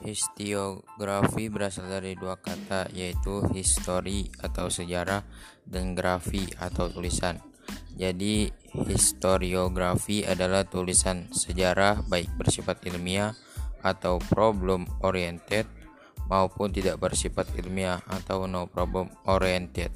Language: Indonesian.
Historiografi berasal dari dua kata yaitu histori atau sejarah dan grafi atau tulisan. Jadi historiografi adalah tulisan sejarah baik bersifat ilmiah atau problem oriented maupun tidak bersifat ilmiah atau no problem oriented.